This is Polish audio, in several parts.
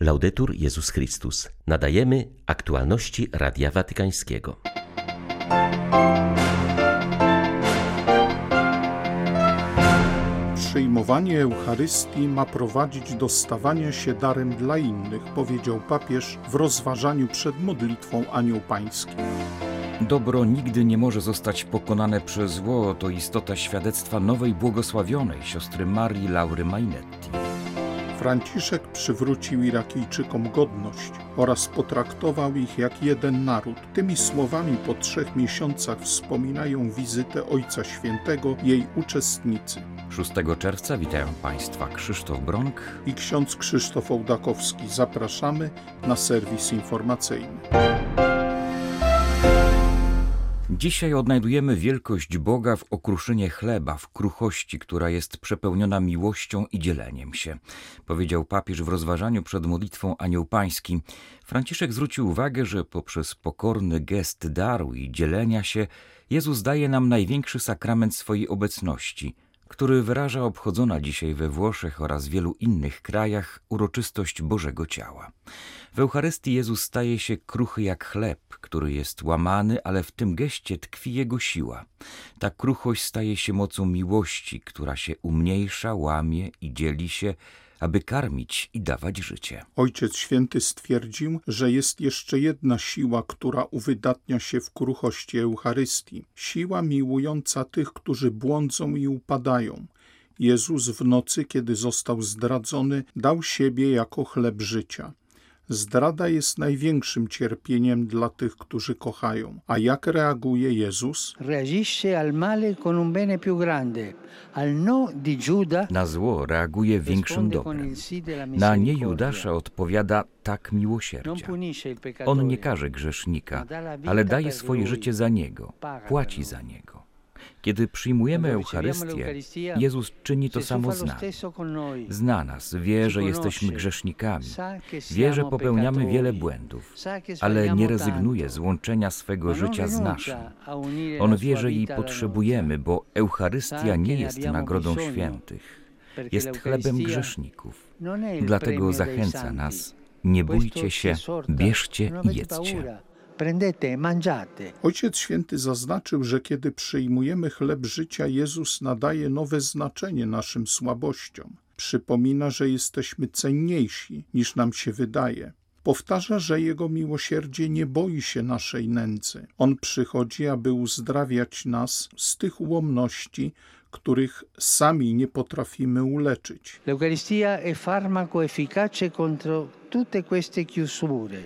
Laudetur Jezus Chrystus. Nadajemy aktualności Radia Watykańskiego. Przyjmowanie Eucharystii ma prowadzić do stawania się darem dla innych, powiedział papież w rozważaniu przed modlitwą Anioł Pański. Dobro nigdy nie może zostać pokonane przez zło. To istota świadectwa nowej błogosławionej siostry Marii Laury Mainetti. Franciszek przywrócił Irakijczykom godność oraz potraktował ich jak jeden naród. Tymi słowami po trzech miesiącach wspominają wizytę Ojca Świętego jej uczestnicy. 6 czerwca witają Państwa Krzysztof Bronk i ksiądz Krzysztof Ołdakowski. Zapraszamy na serwis informacyjny. Dzisiaj odnajdujemy wielkość Boga w okruszynie chleba, w kruchości, która jest przepełniona miłością i dzieleniem się. Powiedział papież w rozważaniu przed modlitwą Anioł Pański. Franciszek zwrócił uwagę, że poprzez pokorny gest daru i dzielenia się Jezus daje nam największy sakrament swojej obecności – który wyraża obchodzona dzisiaj we Włoszech oraz wielu innych krajach uroczystość Bożego Ciała. W Eucharystii Jezus staje się kruchy jak chleb, który jest łamany, ale w tym geście tkwi Jego siła. Ta kruchość staje się mocą miłości, która się umniejsza, łamie i dzieli się, aby karmić i dawać życie. Ojciec Święty stwierdził, że jest jeszcze jedna siła, która uwydatnia się w kruchości Eucharystii. Siła miłująca tych, którzy błądzą i upadają. Jezus w nocy, kiedy został zdradzony, dał siebie jako chleb życia. Zdrada jest największym cierpieniem dla tych, którzy kochają. A jak reaguje Jezus? No Na zło reaguje większym dobrem. Na nie Judasza odpowiada tak miłosierdzia. On nie karze grzesznika, ale daje swoje życie za niego, płaci za niego. Kiedy przyjmujemy Eucharystię, Jezus czyni to samo z nami. Zna nas, wie, że jesteśmy grzesznikami, wie, że popełniamy wiele błędów, ale nie rezygnuje z łączenia swego życia z naszym. On wie, że jej potrzebujemy, bo Eucharystia nie jest nagrodą świętych, jest chlebem grzeszników. Dlatego zachęca nas, nie bójcie się, bierzcie i jedzcie. Ojciec Święty zaznaczył, że kiedy przyjmujemy chleb życia, Jezus nadaje nowe znaczenie naszym słabościom. Przypomina, że jesteśmy cenniejsi niż nam się wydaje. Powtarza, że Jego miłosierdzie nie boi się naszej nędzy. On przychodzi, aby uzdrawiać nas z tych ułomności, których sami nie potrafimy uleczyć.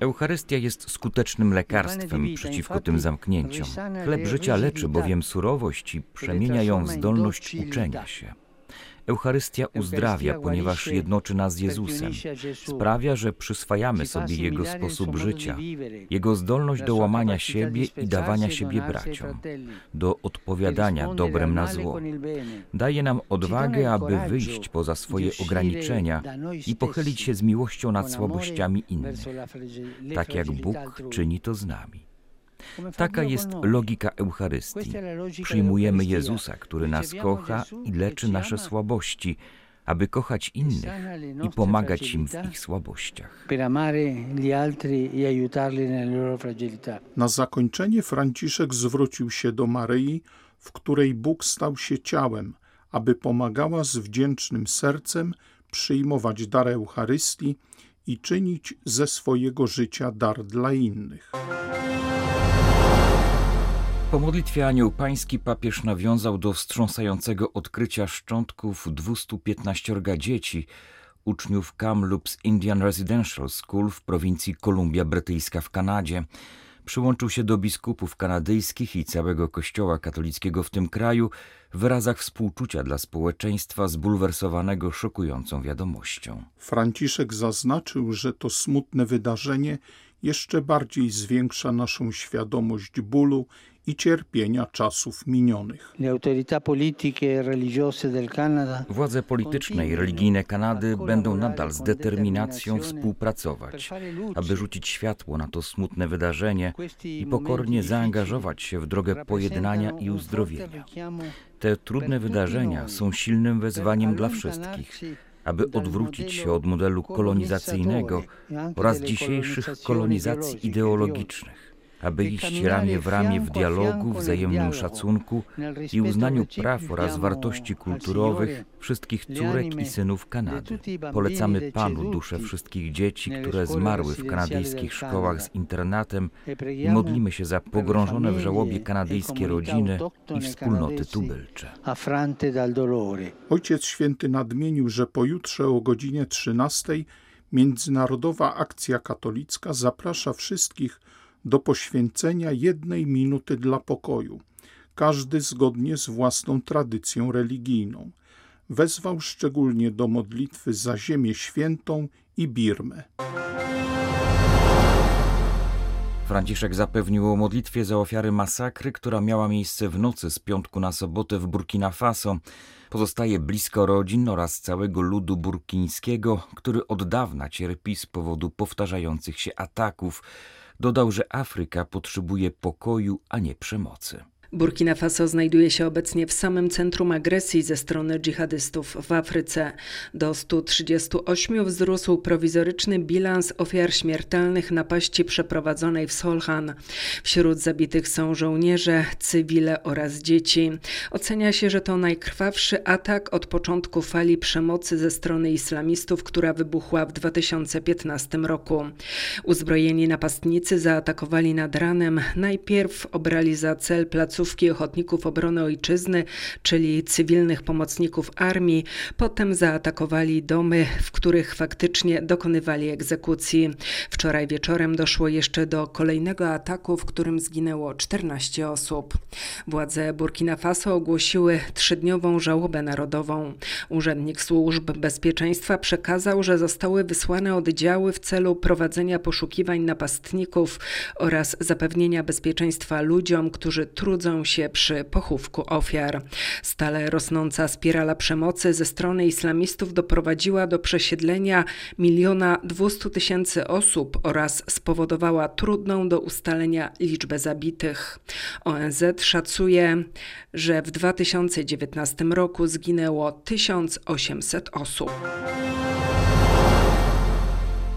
Eucharystia jest skutecznym lekarstwem przeciwko tym zamknięciom. Chleb życia leczy bowiem surowość i przemienia ją w zdolność uczenia się. Eucharystia uzdrawia, ponieważ jednoczy nas z Jezusem. Sprawia, że przyswajamy sobie Jego sposób życia, Jego zdolność do łamania siebie i dawania siebie braciom, do odpowiadania dobrem na zło. Daje nam odwagę, aby wyjść poza swoje ograniczenia i pochylić się z miłością nad słabościami innych, tak jak Bóg czyni to z nami. Taka jest logika Eucharystii. Przyjmujemy Jezusa, który nas kocha i leczy nasze słabości, aby kochać innych i pomagać im w ich słabościach. E Na zakończenie Franciszek zwrócił się do Maryi, w której Bóg stał się ciałem, aby pomagała z wdzięcznym sercem przyjmować dar Eucharystii i czynić ze swojego życia dar dla innych. Po modlitwie Anioł Pański papież nawiązał do wstrząsającego odkrycia szczątków 215 dzieci, uczniów Kamloops Indian Residential School w prowincji Kolumbia Brytyjska w Kanadzie. Przyłączył się do biskupów kanadyjskich i całego kościoła katolickiego w tym kraju w wyrazach współczucia dla społeczeństwa zbulwersowanego szokującą wiadomością. Franciszek zaznaczył, że to smutne wydarzenie jeszcze bardziej zwiększa naszą świadomość bólu i cierpienia czasów minionych. Władze polityczne i religijne Kanady będą nadal z determinacją współpracować, aby rzucić światło na to smutne wydarzenie i pokornie zaangażować się w drogę pojednania i uzdrowienia. Te trudne wydarzenia są silnym wezwaniem dla wszystkich aby odwrócić się od modelu kolonizacyjnego oraz dzisiejszych kolonizacji ideologicznych aby iść ramię w ramię w dialogu, wzajemnym szacunku i uznaniu praw oraz wartości kulturowych wszystkich córek i synów Kanady. Polecamy Panu dusze wszystkich dzieci, które zmarły w kanadyjskich szkołach z internatem i modlimy się za pogrążone w żałobie kanadyjskie rodziny i wspólnoty tubylcze. Ojciec Święty nadmienił, że pojutrze o godzinie 13 Międzynarodowa Akcja Katolicka zaprasza wszystkich do poświęcenia jednej minuty dla pokoju, każdy zgodnie z własną tradycją religijną. Wezwał szczególnie do modlitwy za Ziemię Świętą i Birmę. Franciszek zapewnił o modlitwie za ofiary masakry, która miała miejsce w nocy z piątku na sobotę w Burkina Faso. Pozostaje blisko rodzin oraz całego ludu burkińskiego, który od dawna cierpi z powodu powtarzających się ataków. Dodał, że Afryka potrzebuje pokoju, a nie przemocy. Burkina Faso znajduje się obecnie w samym centrum agresji ze strony dżihadystów w Afryce. Do 138 wzrósł prowizoryczny bilans ofiar śmiertelnych napaści przeprowadzonej w Solhan. Wśród zabitych są żołnierze, cywile oraz dzieci. Ocenia się, że to najkrwawszy atak od początku fali przemocy ze strony islamistów, która wybuchła w 2015 roku. Uzbrojeni napastnicy zaatakowali nad ranem. Najpierw obrali za cel placówki placówki ochotników obrony ojczyzny, czyli cywilnych pomocników armii. Potem zaatakowali domy, w których faktycznie dokonywali egzekucji. Wczoraj wieczorem doszło jeszcze do kolejnego ataku, w którym zginęło 14 osób. Władze Burkina Faso ogłosiły trzydniową żałobę narodową. Urzędnik służb bezpieczeństwa przekazał, że zostały wysłane oddziały w celu prowadzenia poszukiwań napastników oraz zapewnienia bezpieczeństwa ludziom, którzy trudzą się przy pochówku ofiar. Stale rosnąca spirala przemocy ze strony islamistów doprowadziła do przesiedlenia miliona dwustu tysięcy osób oraz spowodowała trudną do ustalenia liczbę zabitych. ONZ szacuje, że w 2019 roku zginęło 1800 osób.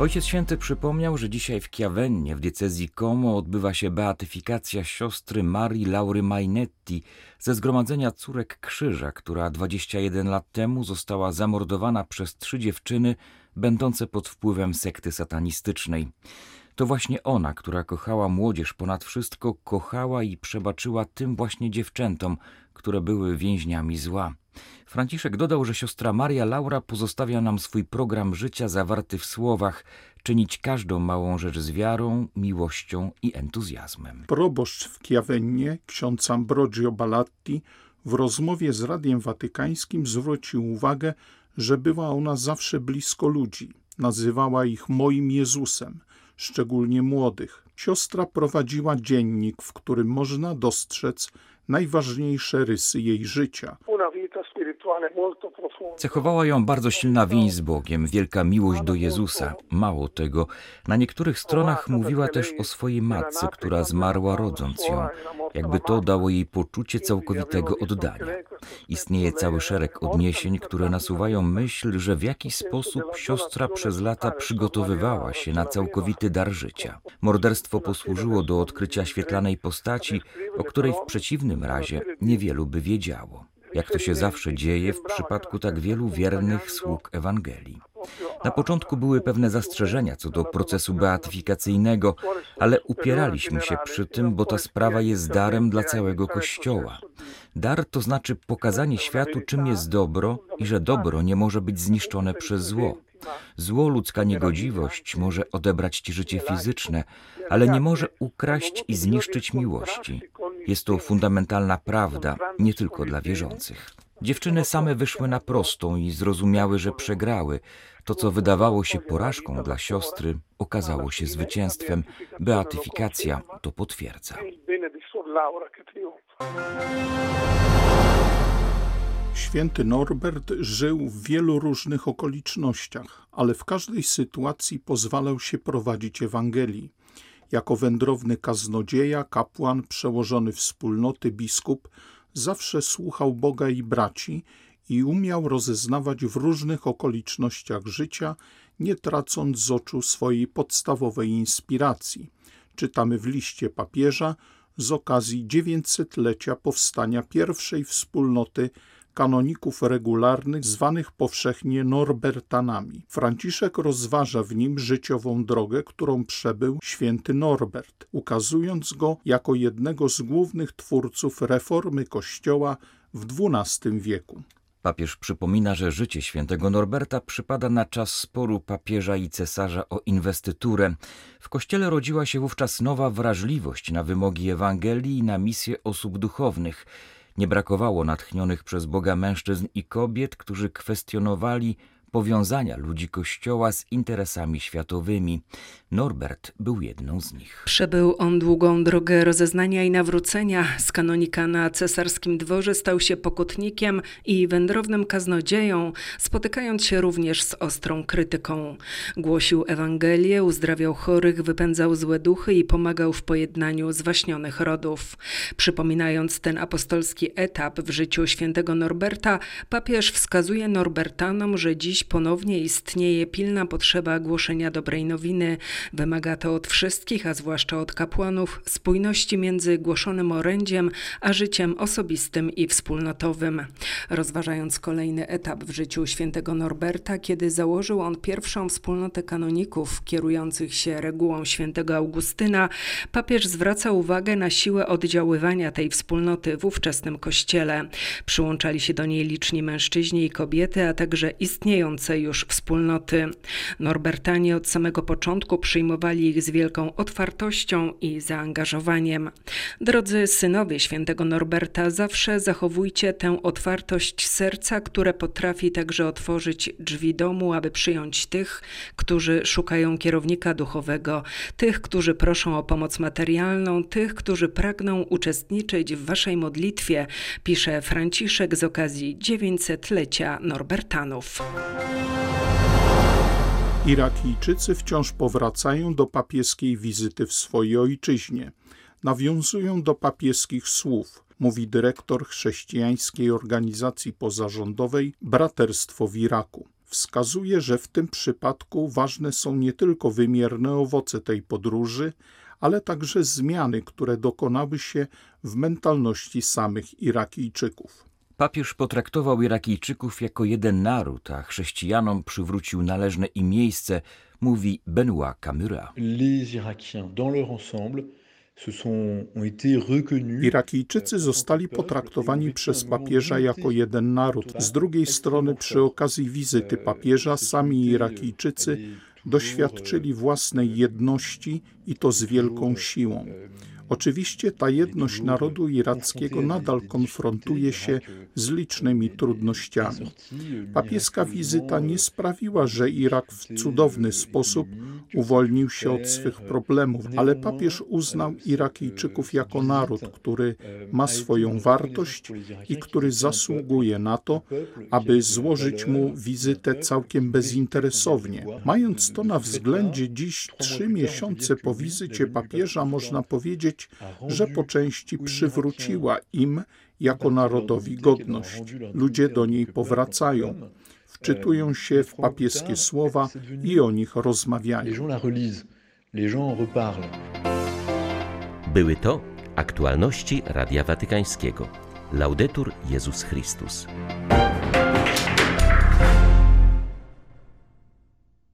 Ojciec Święty przypomniał, że dzisiaj w Chiavennie w diecezji Como odbywa się beatyfikacja siostry Marii Laury Mainetti ze zgromadzenia córek Krzyża, która 21 lat temu została zamordowana przez trzy dziewczyny będące pod wpływem sekty satanistycznej. To właśnie ona, która kochała młodzież ponad wszystko, kochała i przebaczyła tym właśnie dziewczętom, które były więźniami zła. Franciszek dodał, że siostra Maria Laura pozostawia nam swój program życia zawarty w słowach czynić każdą małą rzecz z wiarą, miłością i entuzjazmem. Proboszcz w Chiavennie, ksiądz Ambrogio Balatti, w rozmowie z Radiem Watykańskim zwrócił uwagę, że była ona zawsze blisko ludzi. Nazywała ich moim Jezusem, szczególnie młodych. Siostra prowadziła dziennik, w którym można dostrzec najważniejsze rysy jej życia. Cechowała ją bardzo silna więź z Bogiem, wielka miłość do Jezusa. Mało tego, na niektórych stronach mówiła też o swojej matce, która zmarła rodząc ją, jakby to dało jej poczucie całkowitego oddania. Istnieje cały szereg odniesień, które nasuwają myśl, że w jakiś sposób siostra przez lata przygotowywała się na całkowity dar życia. Morderstwo posłużyło do odkrycia świetlanej postaci, o której w przeciwnym razie niewielu by wiedziało jak to się zawsze dzieje w przypadku tak wielu wiernych sług Ewangelii. Na początku były pewne zastrzeżenia co do procesu beatyfikacyjnego, ale upieraliśmy się przy tym, bo ta sprawa jest darem dla całego Kościoła. Dar to znaczy pokazanie światu, czym jest dobro i że dobro nie może być zniszczone przez zło. Zło, ludzka niegodziwość może odebrać ci życie fizyczne, ale nie może ukraść i zniszczyć miłości. Jest to fundamentalna prawda, nie tylko dla wierzących. Dziewczyny same wyszły na prostą i zrozumiały, że przegrały. To, co wydawało się porażką dla siostry, okazało się zwycięstwem. Beatyfikacja to potwierdza. Święty Norbert żył w wielu różnych okolicznościach, ale w każdej sytuacji pozwalał się prowadzić Ewangelii. Jako wędrowny kaznodzieja, kapłan, przełożony wspólnoty, biskup, zawsze słuchał Boga i braci i umiał rozeznawać w różnych okolicznościach życia, nie tracąc z oczu swojej podstawowej inspiracji. Czytamy w liście papieża z okazji 900-lecia powstania pierwszej wspólnoty kanoników regularnych zwanych powszechnie Norbertanami. Franciszek rozważa w nim życiową drogę, którą przebył święty Norbert, ukazując go jako jednego z głównych twórców reformy Kościoła w XII wieku. Papież przypomina, że życie świętego Norberta przypada na czas sporu papieża i cesarza o inwestyturę. W kościele rodziła się wówczas nowa wrażliwość na wymogi Ewangelii i na misję osób duchownych. Nie brakowało natchnionych przez Boga mężczyzn i kobiet, którzy kwestionowali powiązania ludzi Kościoła z interesami światowymi. Norbert był jedną z nich. Przebył on długą drogę rozeznania i nawrócenia. Z kanonika na cesarskim dworze stał się pokutnikiem i wędrownym kaznodzieją, spotykając się również z ostrą krytyką. Głosił Ewangelię, uzdrawiał chorych, wypędzał złe duchy i pomagał w pojednaniu zwaśnionych rodów. Przypominając ten apostolski etap w życiu świętego Norberta, papież wskazuje Norbertanom, że dziś ponownie istnieje pilna potrzeba głoszenia dobrej nowiny. Wymaga to od wszystkich, a zwłaszcza od kapłanów, spójności między głoszonym orędziem a życiem osobistym i wspólnotowym. Rozważając kolejny etap w życiu świętego Norberta, kiedy założył on pierwszą wspólnotę kanoników kierujących się regułą świętego Augustyna, papież zwraca uwagę na siłę oddziaływania tej wspólnoty w ówczesnym kościele. Przyłączali się do niej liczni mężczyźni i kobiety, a także istniejące już wspólnoty. Norbertanie od samego początku przyjmowali ich z wielką otwartością i zaangażowaniem. Drodzy synowie świętego Norberta, zawsze zachowujcie tę otwartość serca, które potrafi także otworzyć drzwi domu, aby przyjąć tych, którzy szukają kierownika duchowego, tych, którzy proszą o pomoc materialną, tych, którzy pragną uczestniczyć w waszej modlitwie, pisze Franciszek z okazji 900-lecia Norbertanów. Irakijczycy wciąż powracają do papieskiej wizyty w swojej ojczyźnie. Nawiązują do papieskich słów, mówi dyrektor chrześcijańskiej organizacji pozarządowej Braterstwo w Iraku. Wskazuje, że w tym przypadku ważne są nie tylko wymierne owoce tej podróży, ale także zmiany, które dokonały się w mentalności samych Irakijczyków. Papież potraktował Irakijczyków jako jeden naród, a chrześcijanom przywrócił należne im miejsce, mówi Benoit Camura. Irakijczycy zostali potraktowani przez papieża jako jeden naród. Z drugiej strony, przy okazji wizyty papieża, sami Irakijczycy doświadczyli własnej jedności i to z wielką siłą. Oczywiście ta jedność narodu irackiego nadal konfrontuje się z licznymi trudnościami. Papieska wizyta nie sprawiła, że Irak w cudowny sposób uwolnił się od swych problemów, ale papież uznał Irakijczyków jako naród, który ma swoją wartość i który zasługuje na to, aby złożyć mu wizytę całkiem bezinteresownie. Mając to na względzie, dziś trzy miesiące po wizycie papieża można powiedzieć, że po części przywróciła im jako narodowi godność. Ludzie do niej powracają, wczytują się w papieskie słowa i o nich rozmawiają. Były to aktualności Radia Watykańskiego. Laudetur Jezus Chrystus.